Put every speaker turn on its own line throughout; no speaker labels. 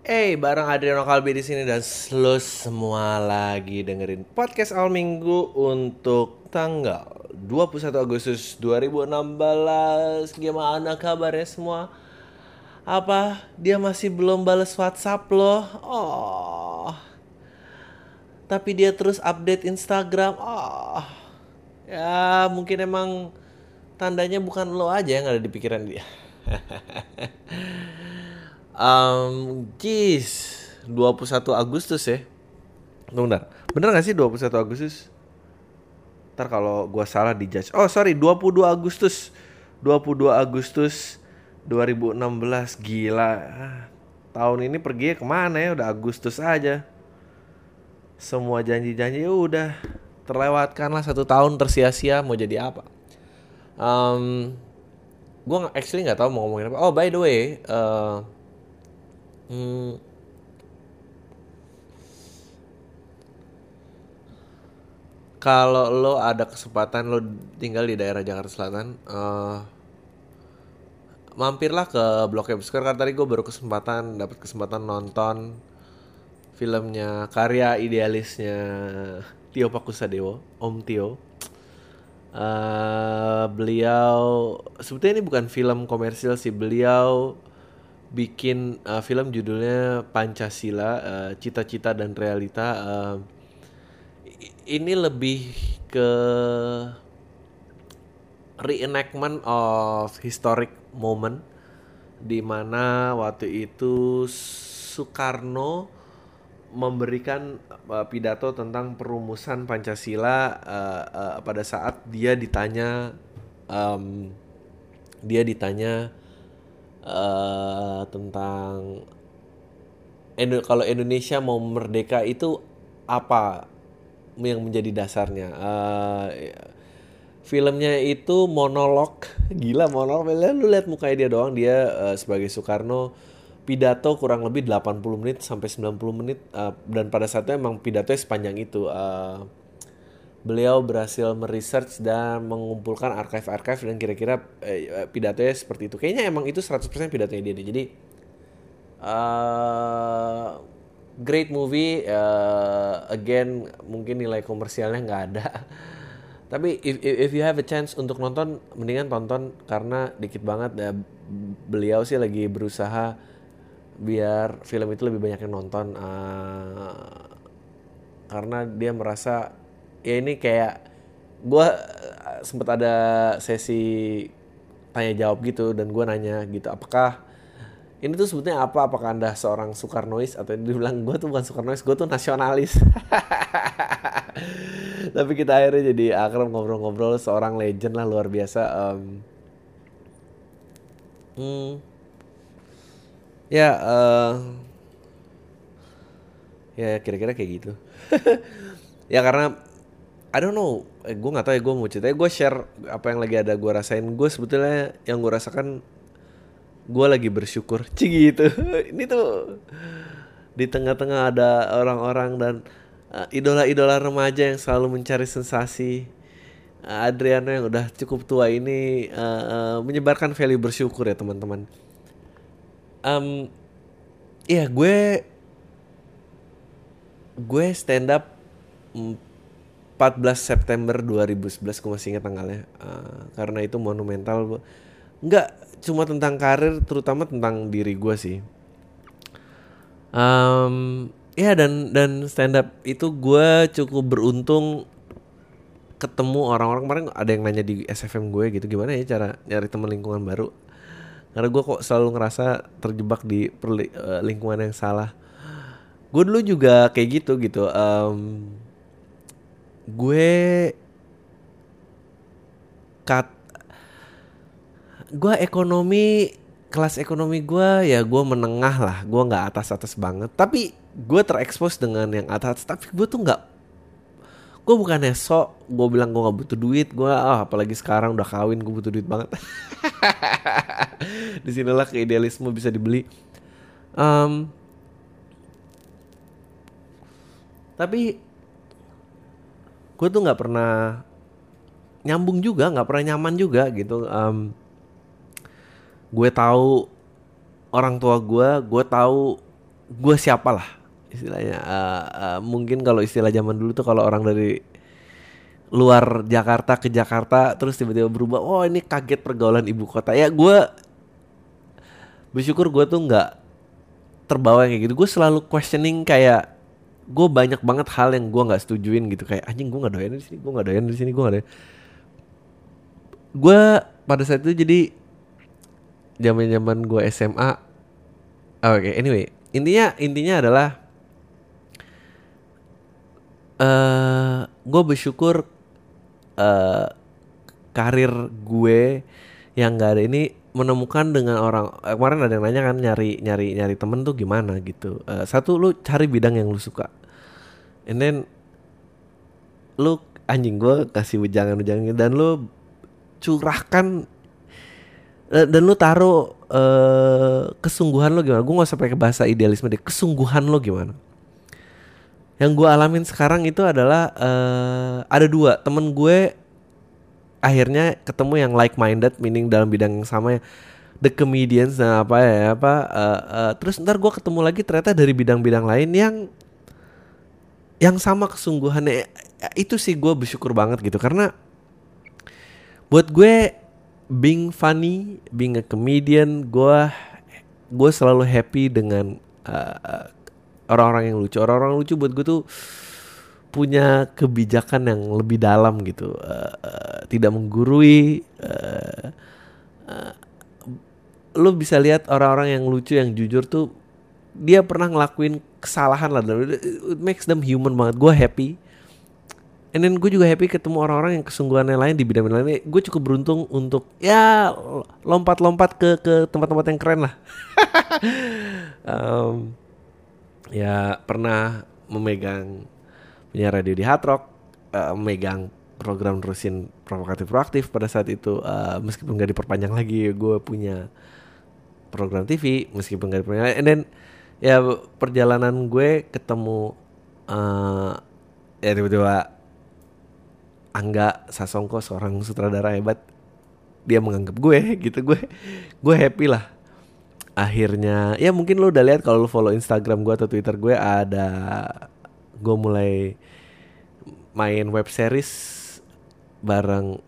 Hey, bareng Adriano Kalbi di sini dan lo semua lagi dengerin podcast awal minggu untuk tanggal 21 Agustus 2016. Gimana kabarnya semua? Apa dia masih belum balas WhatsApp lo? Oh. Tapi dia terus update Instagram. Oh. Ya, mungkin emang tandanya bukan lo aja yang ada di pikiran dia. um, geez, 21 Agustus ya. Tunggu bentar. Bener gak sih 21 Agustus? Ntar kalau gua salah dijudge. Oh, sorry, 22 Agustus. 22 Agustus 2016. Gila. Tahun ini pergi ke mana ya? Udah Agustus aja. Semua janji-janji ya udah terlewatkan lah satu tahun tersia-sia mau jadi apa. Um, gue actually nggak tahu mau ngomongin apa. Oh by the way, uh, hmm, kalau lo ada kesempatan lo tinggal di daerah Jakarta Selatan, uh, mampirlah ke Blok M Square karena tadi gue baru kesempatan dapat kesempatan nonton filmnya karya idealisnya Tio Pakusadewo, Om Tio. Uh, beliau sebetulnya ini bukan film komersil sih beliau bikin uh, film judulnya Pancasila uh, cita-cita dan realita. Uh, ini lebih ke reenactment of historic moment di mana waktu itu Soekarno memberikan uh, pidato tentang perumusan Pancasila uh, uh, pada saat dia ditanya um, dia ditanya uh, tentang Indo kalau Indonesia mau merdeka itu apa yang menjadi dasarnya? Uh, filmnya itu monolog. Gila monolog. Lu lihat mukanya dia doang. Dia uh, sebagai Soekarno pidato kurang lebih 80 menit sampai 90 menit. Uh, dan pada saat itu emang pidato sepanjang itu. Uh, beliau berhasil meresearch dan mengumpulkan archive-archive dan kira-kira uh, pidatonya seperti itu. Kayaknya emang itu 100% pidatonya dia jadi uh, great movie uh, again mungkin nilai komersialnya nggak ada. Tapi if, if you have a chance untuk nonton mendingan tonton karena dikit banget. Ya beliau sih lagi berusaha biar film itu lebih banyak yang nonton uh, karena dia merasa ya ini kayak gue sempet ada sesi tanya jawab gitu dan gue nanya gitu apakah ini tuh sebetulnya apa? Apakah anda seorang Soekarnois atau dia bilang gue tuh bukan Soekarnois gue tuh nasionalis. Tapi kita akhirnya jadi akrab ngobrol-ngobrol seorang legend lah luar biasa um, hmm, ya uh, ya kira-kira kayak gitu. Ya karena I don't know. Eh, gue nggak tahu ya gue mau cerita. Gue share apa yang lagi ada gue rasain. Gue sebetulnya yang gue rasakan gue lagi bersyukur. Cing gitu. Ini tuh di tengah-tengah ada orang-orang dan uh, idola-idola remaja yang selalu mencari sensasi. Uh, Adriano yang udah cukup tua ini uh, uh, menyebarkan value bersyukur ya teman-teman. Um, ya gue gue stand up 14 September 2011 gue masih ingat tanggalnya. Uh, karena itu monumental nggak cuma tentang karir terutama tentang diri gue sih. Um, ya dan dan stand up itu gue cukup beruntung ketemu orang-orang. Kemarin ada yang nanya di SFM gue gitu gimana ya cara nyari teman lingkungan baru? Karena gue kok selalu ngerasa terjebak di perli, uh, lingkungan yang salah. Gue dulu juga kayak gitu gitu. Um, gue kat gue ekonomi kelas ekonomi gue ya gue menengah lah. Gue nggak atas atas banget. Tapi gue terekspos dengan yang atas tapi gue tuh nggak gue bukannya sok gue bilang gue gak butuh duit. Gue ah apalagi sekarang udah kawin gue butuh duit banget. Di sinilah keidealisme bisa dibeli. Um, tapi gue tuh nggak pernah nyambung juga nggak pernah nyaman juga gitu um, gue tahu orang tua gue gue tahu gue siapa lah istilahnya. Uh, uh, mungkin kalau istilah zaman dulu tuh kalau orang dari luar Jakarta ke Jakarta terus tiba-tiba berubah oh ini kaget pergaulan ibu kota. Ya gue bersyukur gue tuh nggak terbawa kayak gitu. Gue selalu questioning kayak gue banyak banget hal yang gue nggak setujuin gitu. Kayak anjing gue nggak doyan di sini gue nggak doyan di sini gue nggak doyan. Gue pada saat itu jadi zaman zaman gue SMA oh, oke okay, anyway intinya intinya adalah uh, eh, gue bersyukur uh, karir gue yang gak ada ini menemukan dengan orang eh, kemarin ada yang nanya kan nyari nyari nyari temen tuh gimana gitu. Uh, satu lu cari bidang yang lu suka. And then lu anjing gue kasih wejangan-wejangan dan lu curahkan uh, dan lu taruh uh, kesungguhan lo gimana. Gue gak usah pakai bahasa idealisme deh kesungguhan lo gimana. Yang gue alamin sekarang itu adalah uh, ada dua temen gue akhirnya ketemu yang like minded meaning dalam bidang yang sama ya. The comedians nah apa ya apa uh, uh, terus ntar gue ketemu lagi ternyata dari bidang-bidang lain yang yang sama kesungguhannya. Itu sih gue bersyukur banget gitu karena buat gue being funny being a comedian gue gue selalu happy dengan uh, orang-orang yang lucu. Orang-orang lucu buat gue tuh punya kebijakan yang lebih dalam gitu uh, uh, tidak menggurui uh, uh, lo bisa lihat orang-orang yang lucu yang jujur tuh dia pernah ngelakuin kesalahan lah it makes them human banget gue happy And then gue juga happy ketemu orang-orang yang kesungguhannya lain di bidang-bidang lain. Gue cukup beruntung untuk ya lompat-lompat ke ke tempat-tempat yang keren lah. um, ya pernah memegang punya radio di Hard Rock, uh, memegang program terusin provokatif proaktif pada saat itu uh, meskipun gak diperpanjang lagi gue punya program TV meskipun gak diperpanjang and then ya perjalanan gue ketemu uh, ya tiba-tiba Angga Sasongko seorang sutradara hebat dia menganggap gue gitu. Gue gue happy lah. Akhirnya ya mungkin lo udah lihat kalau lo follow Instagram gue atau Twitter gue ada gue mulai main web series bareng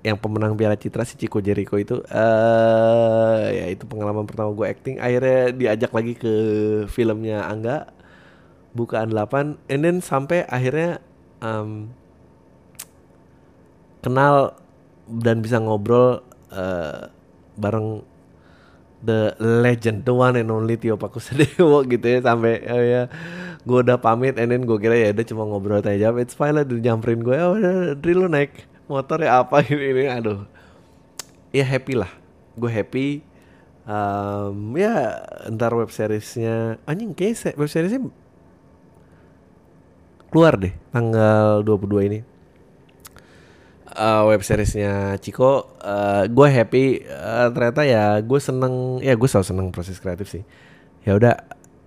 yang pemenang Piala Citra si Chico Jericho itu. Uh, ya itu pengalaman pertama gue acting. Akhirnya diajak lagi ke filmnya Angga bukaan 8 and then sampai akhirnya um, kenal dan bisa ngobrol uh, bareng the legend, the one and only Tio Pakusadewo gitu ya sampai oh ya gue udah pamit and then gue kira ya udah cuma ngobrol aja it's fine lah nyamperin gue oh Dri lu naik motor ya apa? Ini ini aduh. Ya happy lah. Gue happy. Um, ya ntar web seriesnya anjing kayak web seriesnya keluar deh tanggal 22 ini uh, web seriesnya Ciko uh, eh, gue happy uh, ternyata ya gue seneng ya gue selalu seneng proses kreatif sih. Ya udah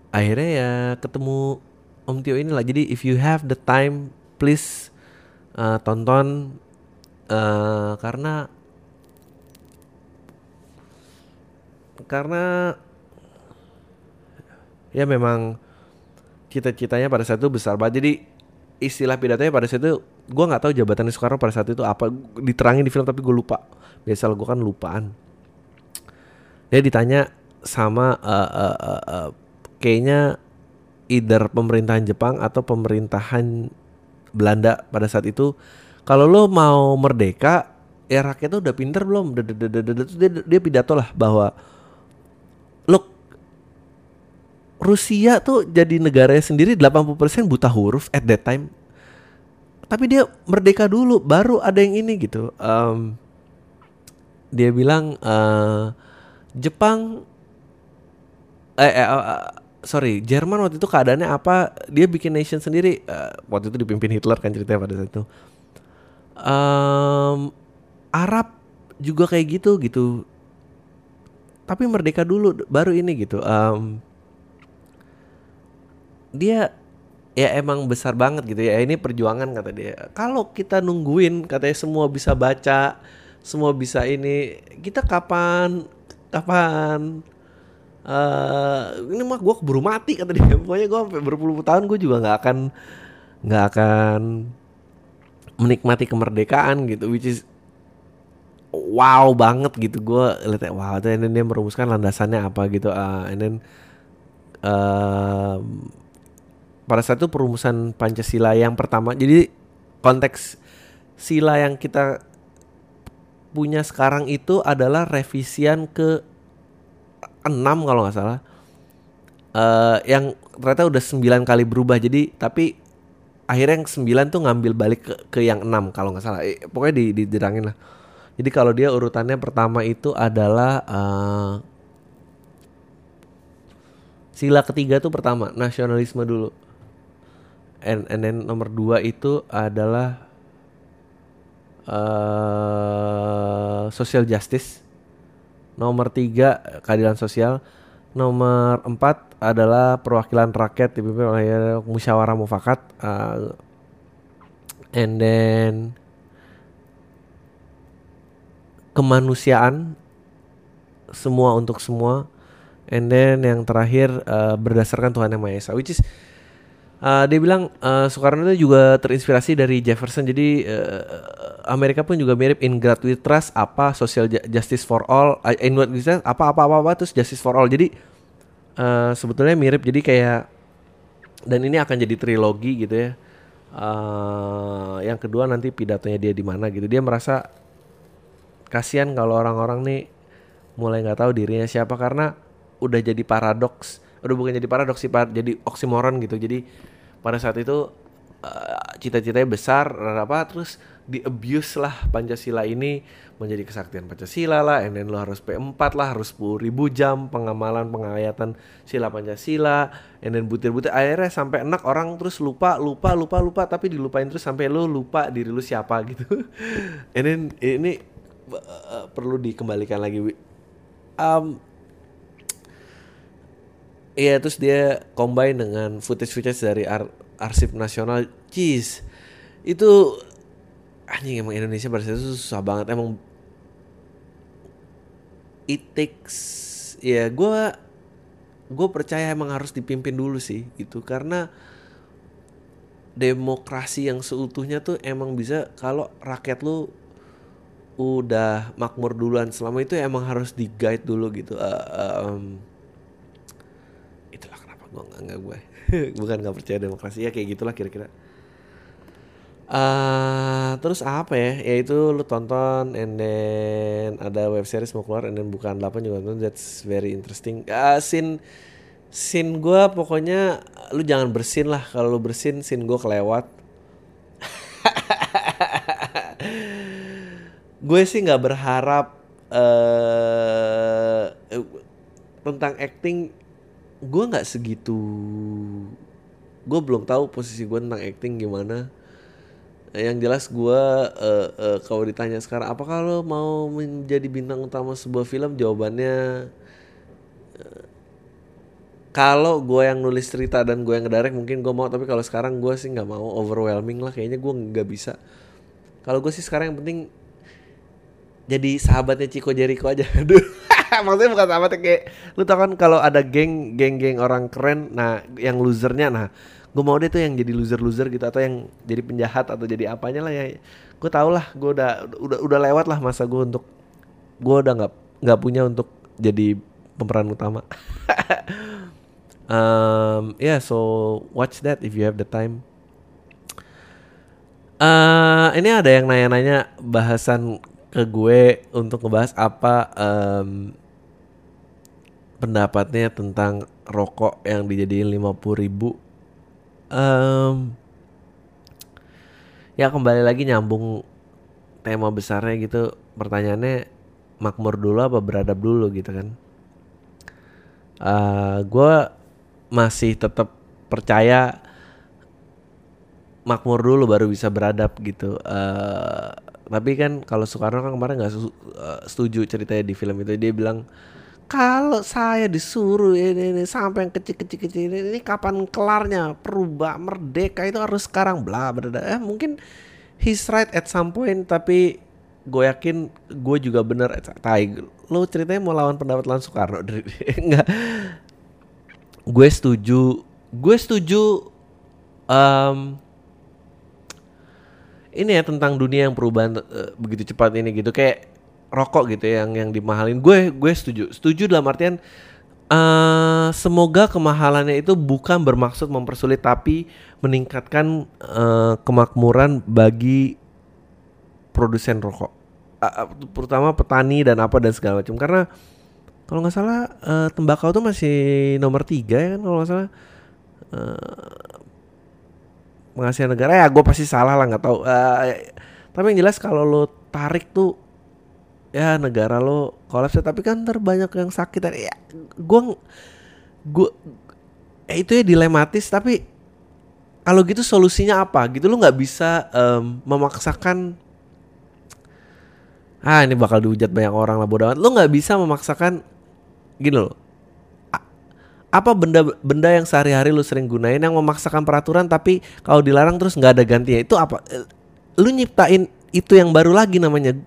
akhirnya ya ketemu Om Tio ini lah. Jadi if you have the time please uh, tonton uh, karena karena ya memang cita-citanya pada saat itu besar banget. Jadi istilah pidatonya pada saat itu gue nggak tahu jabatannya Soekarno pada saat itu apa. Diterangin di film tapi gue lupa. Biasa gue kan lupaan. Dia ditanya sama uh, uh, uh, uh, kayaknya either pemerintahan Jepang atau pemerintahan Belanda pada saat itu kalau lo mau merdeka ya rakyatnya udah pinter belum? Dia, dia pidato lah bahwa lo Rusia tuh jadi negaranya sendiri 80% buta huruf at that time tapi dia merdeka dulu baru ada yang ini gitu. Um, dia bilang uh, Jepang eh, eh uh, sorry Jerman waktu itu keadaannya apa? Dia bikin nation sendiri. Uh, waktu itu dipimpin Hitler kan ceritanya pada saat itu. Um, Arab juga kayak gitu gitu. Tapi merdeka dulu baru ini gitu. Um, dia ya emang besar banget gitu ya. Ini perjuangan kata dia. Kalau kita nungguin katanya semua bisa baca semua bisa ini kita kapan kapan? Eh ini mah gue keburu mati kata dia. Pokoknya gue sampai berpuluh tahun gue juga nggak akan nggak akan menikmati kemerdekaan gitu which is wow banget gitu. Gue lihat wow then dia merumuskan landasannya apa gitu. Uh, and then uh, pada saat itu perumusan Pancasila yang pertama. Jadi konteks sila yang kita punya sekarang itu adalah revisian ke enam kalau nggak salah. Uh, yang ternyata udah sembilan kali berubah. Jadi tapi akhirnya yang sembilan tuh ngambil balik ke, ke yang enam kalau nggak salah. Eh, pokoknya di, di dirangin lah. Jadi kalau dia urutannya pertama itu adalah uh, sila ketiga tuh pertama nasionalisme dulu and, and then nomor dua itu adalah uh, social justice Nomor tiga keadilan sosial. Nomor empat adalah perwakilan rakyat dipimpin oleh musyawarah mufakat. Uh, and then kemanusiaan semua untuk semua. And then yang terakhir uh, berdasarkan Tuhan yang Maha Esa, which is uh, dia bilang uh, Soekarno itu juga terinspirasi dari Jefferson. Jadi uh, Amerika pun juga mirip in we trust apa social justice for all uh, in God we trust apa apa apa, apa terus justice for all. Jadi uh, sebetulnya mirip. Jadi kayak dan ini akan jadi trilogi gitu ya. Uh, yang kedua nanti pidatonya dia di mana gitu. Dia merasa kasihan kalau orang-orang nih mulai nggak tahu dirinya siapa karena udah jadi paradoks. Udah bukan jadi paradoks sih jadi oksimoron gitu. Jadi pada saat itu uh, cita-citanya besar apa terus di abuse lah Pancasila ini menjadi kesaktian Pancasila lah and then lo harus P4 lah harus 10 ribu jam pengamalan pengayatan sila Pancasila and then butir-butir. Akhirnya sampai enak orang terus lupa lupa lupa lupa tapi dilupain terus sampai lo lupa diri lo siapa gitu. And then ini uh, perlu dikembalikan lagi um, Iya terus dia combine dengan footage-footage dari ar arsip nasional. Cheese. Itu anjing emang Indonesia pada saat itu susah banget emang it takes ya gue gue percaya emang harus dipimpin dulu sih gitu karena demokrasi yang seutuhnya tuh emang bisa kalau rakyat lu udah makmur duluan selama itu emang harus di guide dulu gitu uh, um, gue nggak nggak gue bukan nggak percaya demokrasi ya kayak gitulah kira-kira Uh, terus apa ya? Yaitu lu tonton and then ada web series mau keluar and then bukan 8 juga nonton that's very interesting. Uh, scene scene gue pokoknya lu jangan bersin lah kalau lu bersin scene gue kelewat. gue sih nggak berharap uh, tentang acting gue nggak segitu gue belum tahu posisi gue tentang acting gimana. Yang jelas gue uh, uh, kalau ditanya sekarang apa kalau mau menjadi bintang utama sebuah film? Jawabannya uh, kalau gue yang nulis cerita dan gue yang ngedirect mungkin gue mau. Tapi kalau sekarang gue sih nggak mau overwhelming lah. Kayaknya gue nggak bisa. Kalau gue sih sekarang yang penting jadi sahabatnya Chico Jericho aja maksudnya bukan sama kayak lu tau kan kalau ada geng geng geng orang keren nah yang losernya nah gue mau deh tuh yang jadi loser loser gitu atau yang jadi penjahat atau jadi apanya lah ya. Gue tau lah gue udah udah udah lewat lah masa gue untuk gue udah nggak nggak punya untuk jadi pemeran utama. Um, yeah so watch that if you have the time. Uh, ini ada yang nanya-nanya bahasan ke gue untuk ngebahas apa um, pendapatnya tentang rokok yang dijadiin 50 ribu. Um, ya kembali lagi nyambung tema besarnya gitu. Pertanyaannya makmur dulu apa beradab dulu gitu kan? Uh, eh, gue masih tetap percaya makmur dulu baru bisa beradab gitu. Uh, tapi kan kalau Soekarno kan kemarin nggak uh, setuju ceritanya di film itu. Dia bilang kalau saya disuruh ini, ini sampai yang kecil-kecil ini, ini kapan kelarnya? Perubah merdeka itu harus sekarang bla bla eh mungkin he's right at some point tapi gue yakin gue juga bener. Tai lo ceritanya mau lawan pendapat lawan Soekarno? Enggak. Gue setuju gue setuju um, ini ya tentang dunia yang perubahan uh, begitu cepat ini gitu. Kayak rokok gitu ya, yang yang dimahalin. Gue gue setuju. Setuju dalam artian uh, semoga kemahalannya itu bukan bermaksud mempersulit tapi meningkatkan uh, kemakmuran bagi produsen rokok. Uh, terutama petani dan apa dan segala macam. Karena kalau nggak salah uh, tembakau tuh masih nomor tiga ya kan kalau nggak salah. Uh, penghasilan negara ya gue pasti salah lah nggak tahu. Uh, tapi yang jelas kalau lo tarik tuh ya negara lo kolaps tapi kan terbanyak yang sakit. Ya gue gue ya itu ya dilematis tapi kalau gitu solusinya apa? Gitu lo nggak bisa um, memaksakan ah ini bakal dihujat banyak orang lah bodoh lo nggak bisa memaksakan gini loh apa benda benda yang sehari-hari lu sering gunain yang memaksakan peraturan tapi kalau dilarang terus nggak ada gantinya? Itu apa? Lu nyiptain itu yang baru lagi namanya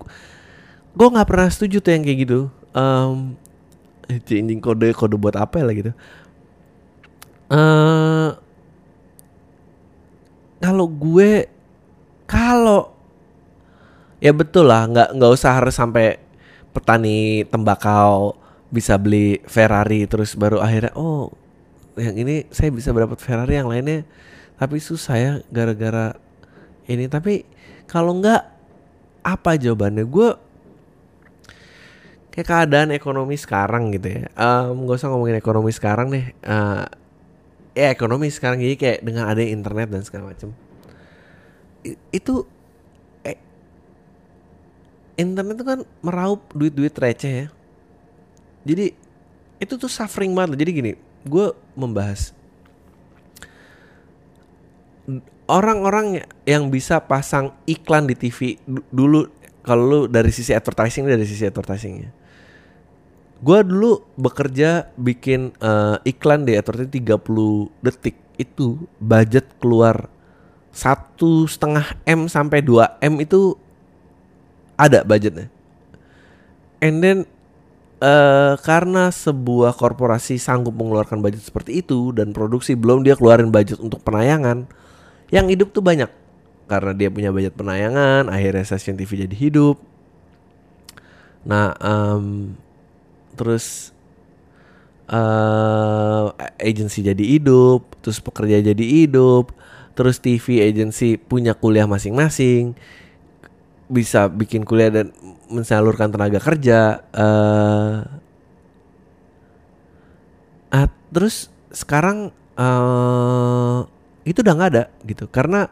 gue nggak pernah setuju tuh yang kayak gitu. Um, changing kode kode buat apa ya gitu. Uh, kalau gue kalau ya betul lah nggak nggak usah harus sampai petani tembakau bisa beli Ferrari terus baru akhirnya oh yang ini saya bisa dapat Ferrari yang lainnya tapi susah ya gara-gara ini. Tapi kalau nggak apa jawabannya? Gue kayak keadaan ekonomi sekarang gitu ya. Um, gak usah ngomongin ekonomi sekarang deh. Uh, ya ekonomi sekarang. Jadi kayak dengan ada internet dan segala macam itu eh, internet itu kan meraup duit-duit receh ya. Jadi itu tuh suffering banget jadi gini gue membahas. Orang-orang yang bisa pasang iklan di TV dulu kalau dari sisi advertising dari sisi advertisingnya gue dulu bekerja bikin uh, iklan di advertising 30 detik. Itu budget keluar satu setengah m sampai 2 m itu ada budgetnya. And then uh, karena sebuah korporasi sanggup mengeluarkan budget seperti itu dan produksi belum dia keluarin budget untuk penayangan yang hidup tuh banyak. Karena dia punya budget penayangan akhirnya stasiun TV jadi hidup. Nah um, terus uh, agency jadi hidup, terus pekerja jadi hidup, terus TV agency punya kuliah masing-masing, bisa bikin kuliah dan mensalurkan tenaga kerja. Uh, uh, terus sekarang uh, itu udah nggak ada gitu, karena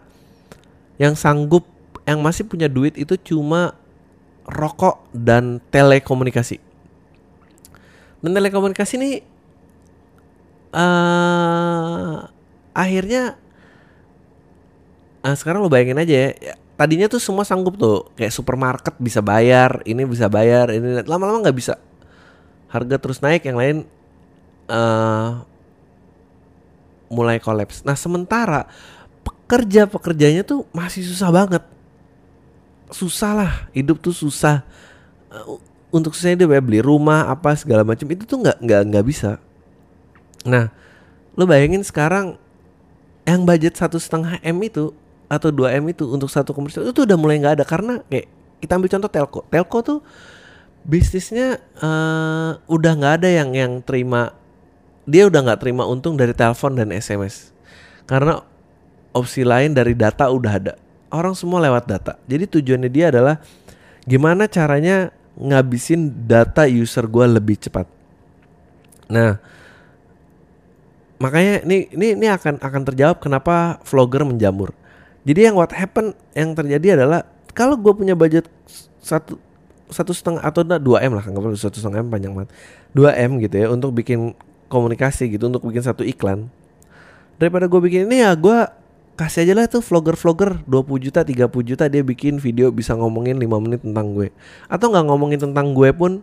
yang sanggup, yang masih punya duit itu cuma rokok dan telekomunikasi dan telekomunikasi ini uh, akhirnya uh, sekarang lo bayangin aja ya, ya tadinya tuh semua sanggup tuh kayak supermarket bisa bayar ini bisa bayar ini lama-lama nggak bisa. Harga terus naik yang lain uh, mulai kolaps. Nah sementara pekerja pekerjanya tuh masih susah banget. Susah lah hidup tuh susah untuk saya dia beli rumah apa segala macam itu tuh nggak nggak nggak bisa. Nah lo bayangin sekarang yang budget satu setengah m itu atau 2 m itu untuk satu komersial itu tuh udah mulai nggak ada. Karena kayak kita ambil contoh telco. Telco tuh bisnisnya uh, udah nggak ada yang yang terima dia udah nggak terima untung dari telepon dan sms karena opsi lain dari data udah ada. Orang semua lewat data. Jadi tujuannya dia adalah gimana caranya ngabisin data user gue lebih cepat. Nah, makanya ini ini ini akan akan terjawab kenapa vlogger menjamur. Jadi yang what happen yang terjadi adalah kalau gue punya budget satu satu setengah atau dua m lah perlu satu setengah m panjang banget dua m gitu ya untuk bikin komunikasi gitu untuk bikin satu iklan daripada gue bikin ini ya gue kasih aja lah tuh vlogger-vlogger 20 juta 30 juta dia bikin video bisa ngomongin 5 menit tentang gue. Atau nggak ngomongin tentang gue pun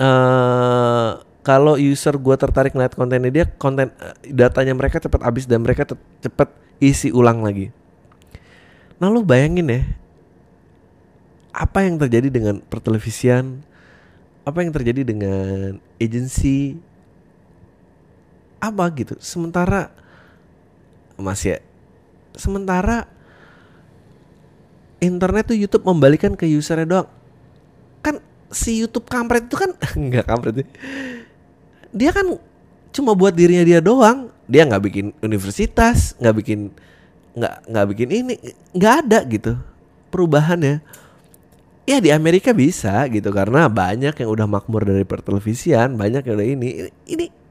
uh, kalau user gue tertarik ngeliat kontennya dia konten uh, datanya mereka cepat habis dan mereka cepet isi ulang lagi. Nah lu bayangin ya apa yang terjadi dengan pertelevisian apa yang terjadi dengan agensi apa gitu. Sementara masih ya sementara internet tuh YouTube membalikan ke usernya doang. Kan si YouTube kampret itu kan nggak kampret dia kan cuma buat dirinya dia doang. Dia nggak bikin universitas nggak bikin nggak nggak bikin ini nggak ada gitu perubahannya. Ya di Amerika bisa gitu karena banyak yang udah makmur dari pertelevisian banyak yang udah ini. Ini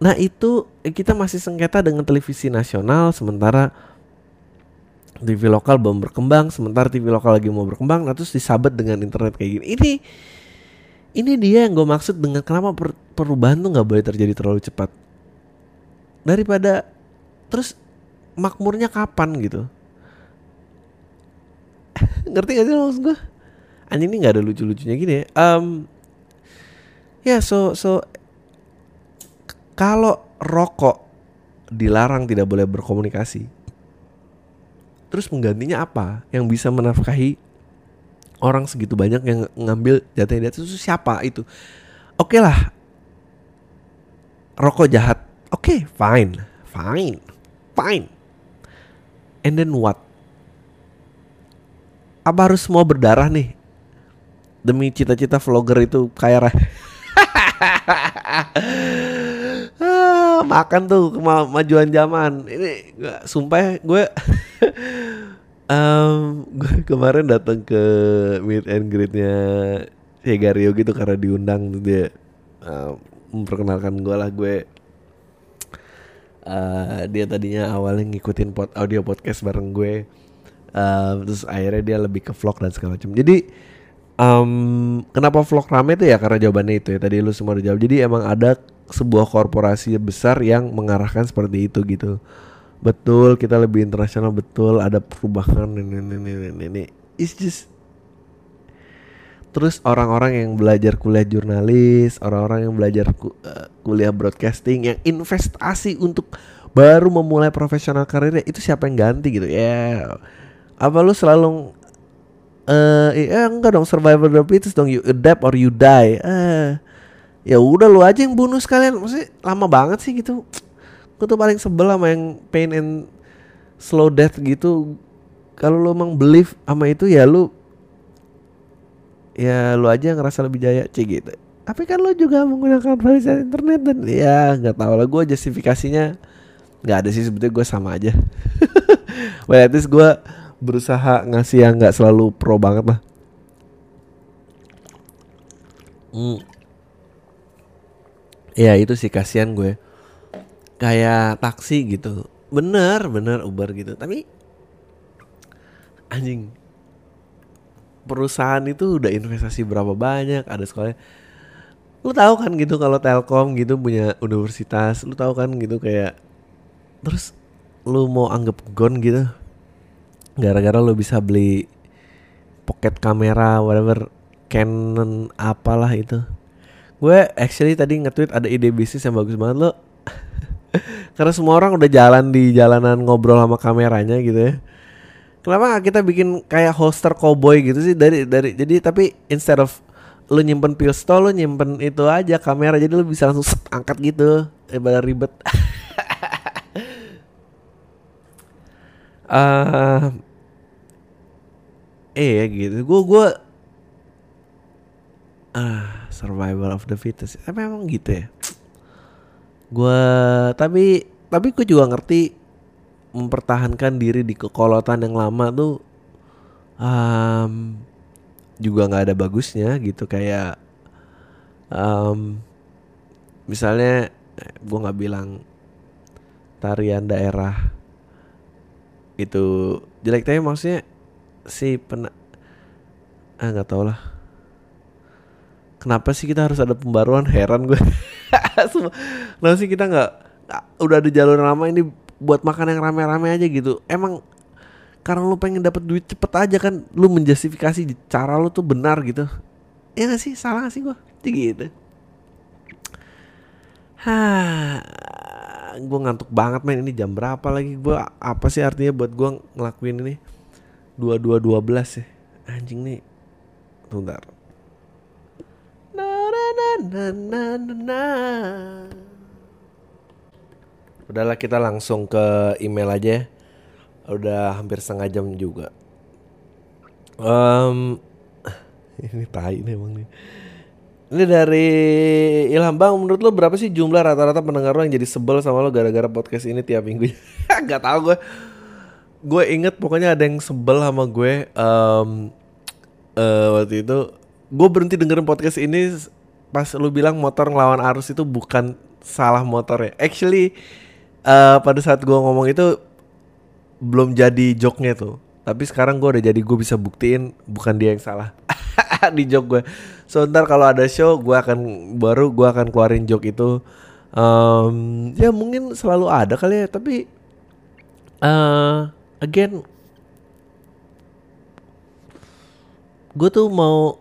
nah itu kita masih sengketa dengan televisi nasional sementara TV lokal belum berkembang sementara TV lokal lagi mau berkembang nah terus disabet dengan internet kayak gini. Ini ini dia yang gue maksud dengan kenapa per, perubahan tuh nggak boleh terjadi terlalu cepat. Daripada terus makmurnya kapan gitu? Ngerti gak sih maksud gue? Anjing ini nggak ada lucu-lucunya gini ya. Um, ya so so kalau rokok dilarang tidak boleh berkomunikasi terus penggantinya apa? Yang bisa menafkahi orang segitu banyak yang ngambil jatahnya dia itu siapa itu? Oke okay lah. Rokok jahat. Oke okay, fine. Fine. Fine. And then what? Apa harus semua berdarah nih? Demi cita-cita vlogger itu kaya makan tuh kemajuan zaman. Ini gua, sumpah gue um, gue kemarin datang ke meet and greetnya Gario gitu karena diundang dia. Uh, memperkenalkan gue lah gue uh, dia tadinya awalnya ngikutin pod, audio podcast bareng gue uh, terus akhirnya dia lebih ke vlog dan segala macam. Jadi um, kenapa vlog rame itu ya? Karena jawabannya itu ya tadi lu semua udah jawab. Jadi emang ada sebuah korporasi besar yang mengarahkan seperti itu gitu. Betul kita lebih internasional betul ada perubahan ini ini ini ini, it's just terus orang-orang yang belajar kuliah jurnalis orang-orang yang belajar ku, uh, kuliah broadcasting yang investasi untuk baru memulai profesional karirnya itu siapa yang ganti gitu? Ya yeah. apa lu selalu eh uh, eh, enggak dong survivor the fittest dong. You adapt or you die. Eh uh, ya udah lu aja yang bunuh sekalian maksudnya lama banget sih gitu. Gue tuh paling sebel sama yang pain and slow death gitu. Kalau lo emang believe sama itu ya lu ya lu aja ngerasa lebih jaya cek gitu. Tapi kan lo juga menggunakan fasilitas internet dan ya nggak tahu lah gue justifikasinya nggak ada sih. Sebetulnya gue sama aja. Well at least gue berusaha ngasih yang nggak selalu pro banget lah. Hmm. Ya itu sih kasihan gue. Kayak taksi gitu. Bener bener Uber gitu. Tapi anjing perusahaan itu udah investasi berapa banyak ada sekolah lu tahu kan gitu kalau Telkom gitu punya universitas lu tahu kan gitu kayak terus lu mau anggap gon gitu? Gara-gara lu bisa beli pocket kamera whatever Canon apalah itu gue actually tadi nge-tweet ada ide bisnis yang bagus banget lo. Karena semua orang udah jalan di jalanan ngobrol sama kameranya gitu ya. Kenapa gak kita bikin kayak holster cowboy gitu sih? Dari dari jadi tapi instead of lu nyimpen pistol lu nyimpen itu aja kamera jadi lu bisa langsung set, angkat gitu. Ibadah ribet. uh, eh gitu. Gue gue ah survival of the fittest. Tapi emang gitu ya. Gue tapi tapi gue juga ngerti mempertahankan diri di kekolotan yang lama tuh um, juga nggak ada bagusnya gitu. Kayak um, misalnya gue nggak bilang tarian daerah itu jelek tapi maksudnya si pena ah nggak tau lah kenapa sih kita harus ada pembaruan? Heran gue. Kenapa sih kita nggak udah ada jalur lama ini buat makan yang rame-rame aja gitu. Emang karena lu pengen dapat duit cepet aja kan lu menjustifikasi cara lu tuh benar gitu. Ya gak sih? Salah gak sih gue gitu. Hah, gue ngantuk banget main ini jam berapa lagi? Gue apa sih artinya buat gue ngelakuin ini? Dua dua dua belas ya. Anjing nih. Bentar na na na na na na na Udahlah kita langsung ke email aja ya. Udah hampir setengah jam juga um, Ini tai nih emang nih ini dari Ilham Bang, menurut lo berapa sih jumlah rata-rata pendengar lo yang jadi sebel sama lo gara-gara podcast ini tiap minggu? Gak tau gue. Gue inget pokoknya ada yang sebel sama gue um, uh, waktu itu. Gue berhenti dengerin podcast ini pas lu bilang motor ngelawan arus itu bukan salah motor ya. Actually uh, pada saat gue ngomong itu belum jadi joknya tuh. Tapi sekarang gue udah jadi gue bisa buktiin bukan dia yang salah di jok gue so ntar kalau ada show gue akan baru gue akan keluarin joke itu um, ya mungkin selalu ada kali ya tapi uh, again gue tuh mau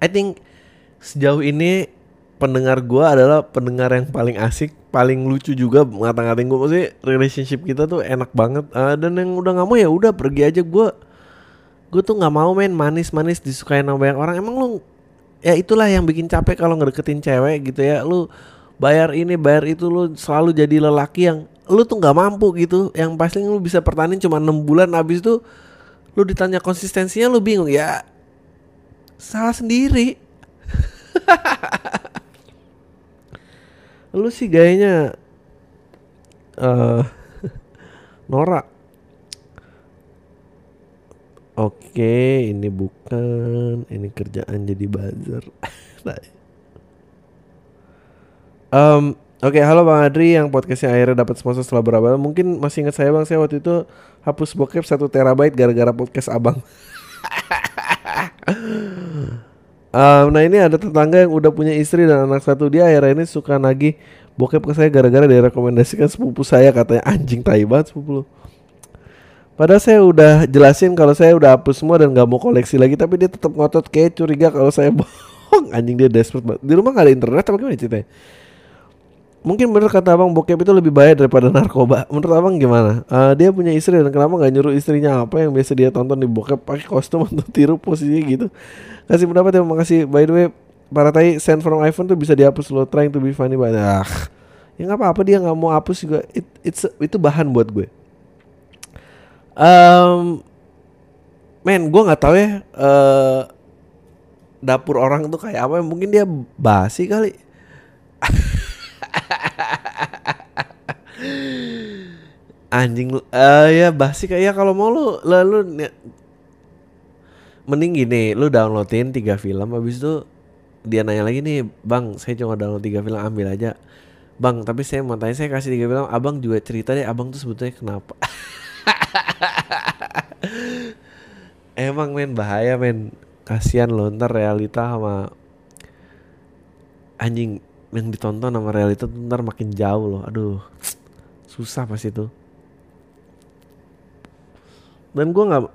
I think sejauh ini pendengar gue adalah pendengar yang paling asik, paling lucu juga ngata-ngatain gue maksudnya relationship kita tuh enak banget. Uh, dan yang udah nggak mau ya udah pergi aja. Gue gue tuh nggak mau main manis-manis disukain sama banyak orang. Emang lu ya itulah yang bikin capek kalau ngedeketin cewek gitu ya. Lu bayar ini bayar itu lu selalu jadi lelaki yang lu tuh nggak mampu gitu. Yang pasti lu bisa pertahanin cuma enam bulan. Habis itu lu ditanya konsistensinya lu bingung. Ya salah sendiri lu sih gayanya uh, norak Oke, ini bukan, ini kerjaan jadi buzzer. um, Oke, okay, halo Bang Adri yang podcastnya akhirnya dapat sponsor setelah berapa Mungkin masih ingat saya Bang, saya waktu itu hapus bokep satu terabyte gara-gara podcast Abang. um, nah ini ada tetangga yang udah punya istri dan anak satu dia akhirnya ini suka nagih bokep ke saya gara-gara direkomendasikan sepupu saya katanya anjing tai banget sepupu lu. Padahal saya udah jelasin kalau saya udah hapus semua dan nggak mau koleksi lagi, tapi dia tetap ngotot kayak curiga kalau saya bohong. Anjing dia desperate banget. Di rumah gak ada internet apa gimana ceritanya? Mungkin bener kata abang bokep itu lebih bahaya daripada narkoba. Menurut abang gimana? Uh, dia punya istri dan kenapa nggak nyuruh istrinya apa yang biasa dia tonton di bokep pakai kostum untuk tiru posisinya gitu? Kasih pendapat ya, makasih. By the way, para tai send from iPhone tuh bisa dihapus lo trying to be funny banget. Ah, ya nggak apa-apa dia nggak mau hapus juga. It, it's itu bahan buat gue Um, men, gue nggak tahu ya. Uh, dapur orang tuh kayak apa? Mungkin dia basi kali. Anjing, uh, ya basi kayak ya kalau mau lu lalu mending gini, lu downloadin tiga film, habis itu dia nanya lagi nih, bang, saya cuma download tiga film, ambil aja. Bang, tapi saya mau tanya, saya kasih tiga film, abang juga cerita deh, abang tuh sebetulnya kenapa? Emang men bahaya men Kasian lo ntar realita sama Anjing yang ditonton sama realita tuh ntar makin jauh loh. Aduh Susah pas itu. Dan gue gak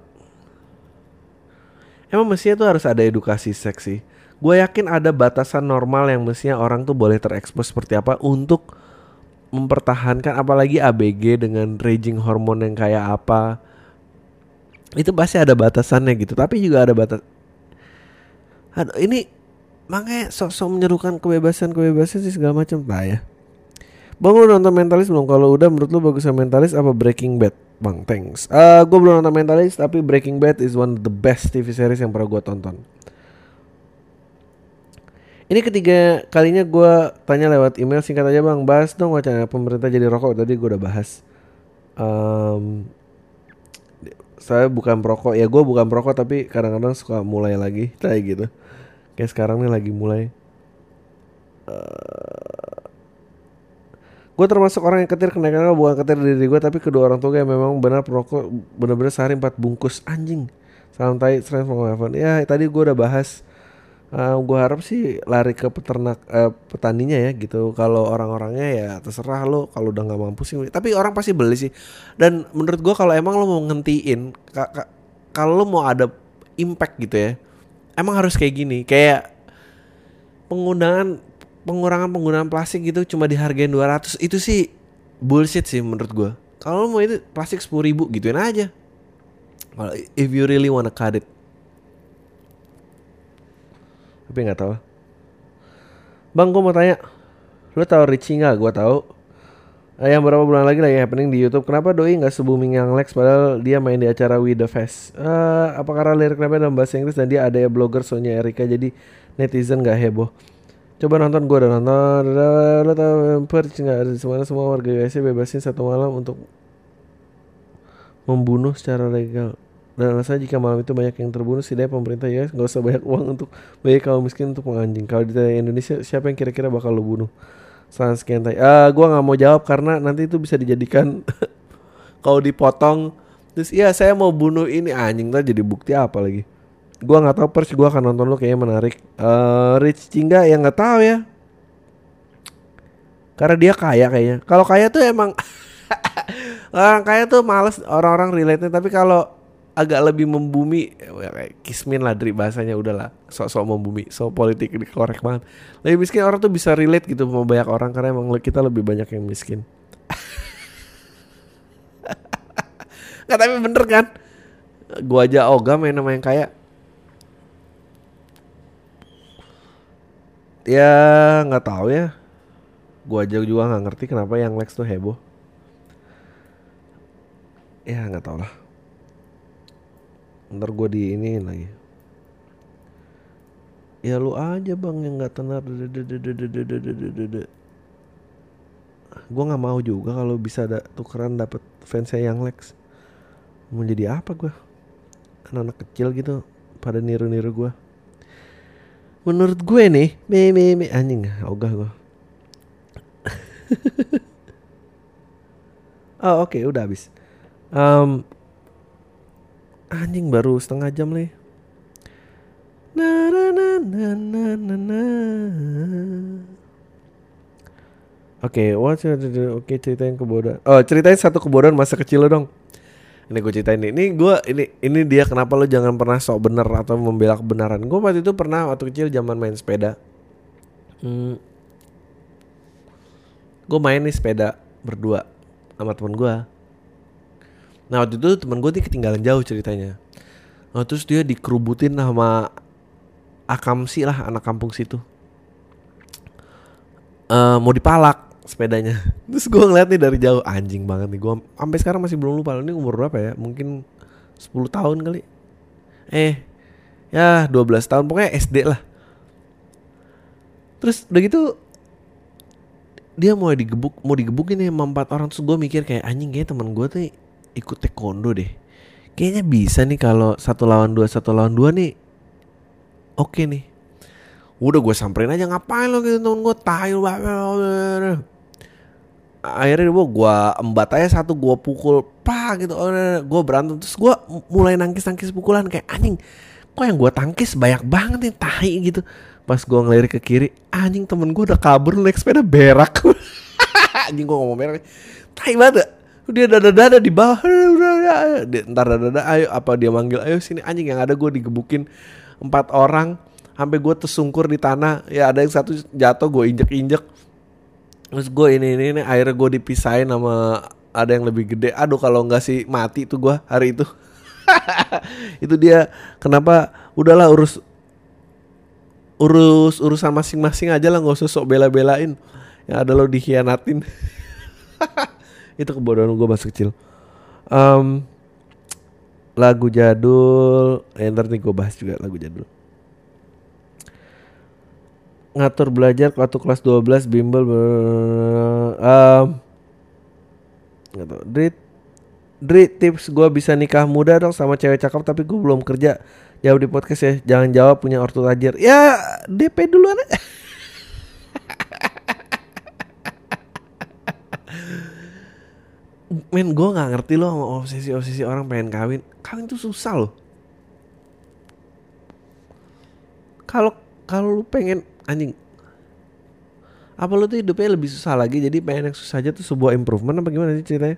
Emang mestinya tuh harus ada edukasi seksi Gue yakin ada batasan normal yang mestinya orang tuh boleh terekspos seperti apa Untuk mempertahankan apalagi ABG dengan raging hormon yang kayak apa. Itu pasti ada batasannya gitu. Tapi juga ada batas Aduh, ini makanya sok-sok menyerukan kebebasan kebebasan sih segala macam lah ya Bang lu nonton Mentalis belum? Kalau udah menurut lu bagusnya Mentalis apa Breaking Bad? Bang, thanks. Uh, eh, gue belum nonton Mentalis tapi Breaking Bad is one of the best TV series yang pernah gue tonton. Ini ketiga kalinya gue tanya lewat email singkat aja bang, bahas dong wacana pemerintah jadi rokok. Tadi gue udah bahas. Um, saya bukan perokok, ya gue bukan perokok tapi kadang-kadang suka mulai lagi kayak gitu. Kayak sekarang nih lagi mulai. Uh, gue termasuk orang yang ketir kenaikan bukan ketir diri gue tapi kedua orang tua gue memang benar perokok benar-benar sehari empat bungkus. Anjing salam tai strength ya tadi gue udah bahas uh, eh, gue harap sih lari ke peternak uh, petaninya ya gitu. Kalau orang-orangnya ya terserah lo kalau udah nggak mampu sih. Tapi orang pasti beli sih. Dan menurut gue kalau emang lo mau ngentiin kalau lo mau ada impact gitu ya emang harus kayak gini kayak penggunaan pengurangan penggunaan plastik gitu cuma dihargain 200 itu sih bullshit sih menurut gue kalau mau itu plastik sepuluh ribu gituin aja Kalau if you really wanna cut it. Tapi nggak tahu. Bang, gue mau tanya. Lo tau Richie nggak? Gue tahu. Eh, yang berapa bulan lagi lagi happening di YouTube. Kenapa Doi nggak se-booming yang Lex padahal dia main di acara We The Fest? Uh, apa karena lirik rapnya dalam bahasa Inggris dan dia ada ya blogger Sonya Erika jadi netizen nggak heboh? Coba nonton gue udah nonton. Lo tau Perch nggak? Semua semua warga USA bebasin satu malam untuk membunuh secara legal. Dan alasannya jika malam itu banyak yang terbunuh, setidaknya pemerintah ya nggak usah banyak uang untuk bagi kaum miskin untuk menganjing. Kalau di Indonesia, siapa yang kira-kira bakal lo bunuh? Salah sekian tadi. Ah, gua nggak mau jawab karena nanti itu bisa dijadikan kalau dipotong. Terus iya saya mau bunuh ini anjing tadi jadi bukti apa lagi? Gua nggak tahu pers gua akan nonton lo kayaknya menarik. Uh, Rich Cingga yang nggak tahu ya. Karena dia kaya kayaknya. Kalau kaya tuh emang orang kaya tuh males orang-orang relate tapi kalau agak lebih membumi ya, kismin lah dari bahasanya udahlah sok-sok membumi so politik ini korek banget. Lebih miskin orang tuh bisa relate gitu sama banyak orang karena emang kita lebih banyak yang miskin. Nggak tapi bener kan? Gua aja ogah main nama yang kaya. Ya nggak tahu ya. Gua aja juga nggak ngerti kenapa yang Lex tuh heboh. Ya nggak tau lah ntar gue di ini lagi. Ya lu aja bang yang nggak tenar. Gue nggak mau juga kalau bisa ada tukeran dapat fansnya yang Lex. Mau jadi apa gue anak-anak kecil gitu pada niru-niru gue menurut gue nih me me me anjing ogah gue oh oke okay, udah habis. Um, Anjing baru setengah jam nih. Na na na na na na na. Oke, okay, oke okay, ceritain kebodohan. Oh, ceritain satu kebodohan masa kecil lo dong. Ini gue ceritain ini. Ini gue ini ini dia kenapa lo jangan pernah sok bener atau membela kebenaran. Gue waktu itu pernah waktu kecil zaman main sepeda. Hmm, gue main nih sepeda berdua sama temen gue Nah waktu itu temen gue nih ketinggalan jauh ceritanya. Nah, terus dia dikerubutin sama Akamsi lah anak kampung situ. Uh, mau dipalak sepedanya. Terus gue ngeliat nih dari jauh anjing banget nih. Gue sampai sekarang masih belum lupa. Ini umur berapa ya? Mungkin 10 tahun kali. Eh, ya 12 tahun pokoknya SD lah. Terus udah gitu dia mau digebuk mau digebukin nih sama empat orang terus gue mikir kayak anjing kayak temen gue tuh ikut taekwondo deh. Kayaknya bisa nih kalau satu lawan dua satu lawan dua nih. Oke nih. Udah gue samperin aja ngapain lo gitu temen gue tahu akhirnya gue gue embat aja satu gue pukul pak gitu. Gue berantem. Terus gue mulai nangkis nangkis pukulan kayak anjing kok yang gue tangkis banyak banget nih tahi gitu. Pas gue ngelirik ke kiri anjing temen gue udah kabur naik sepeda berak. Anjing gue ngomong berak. Tahi banget dia dada dada di bawah. Ntar dada dada ayo apa dia manggil? Ayo sini anjing yang ada gue digebukin empat orang sampai gue tersungkur di tanah. Ya ada yang satu jatuh gue injek injek terus gue ini ini ini akhirnya gue dipisahin sama ada yang lebih gede. Aduh kalau nggak sih mati tuh gue hari itu. Itu dia. Kenapa? Udahlah urus urus urusan masing-masing aja lah nggak usah sok bela-belain. Yang ada lo dikhianatin itu kebodohan gue masa kecil. Um, lagu jadul eh, ntar nih gue bahas juga lagu jadul. Ngatur belajar waktu kelas 12 bimbel um, nggak tau Drit Drit tips gue bisa nikah muda dong sama cewek cakep tapi gue belum kerja. Jawab di podcast ya jangan jawab punya ortu tajir. Ya DP duluan men gue nggak ngerti loh sama obsesi obsesi orang pengen kawin. Kawin tuh susah loh. Kalau kalau lu pengen anjing. Apa lu tuh hidupnya lebih susah lagi? Jadi pengen yang susah aja tuh sebuah improvement apa gimana sih ceritanya?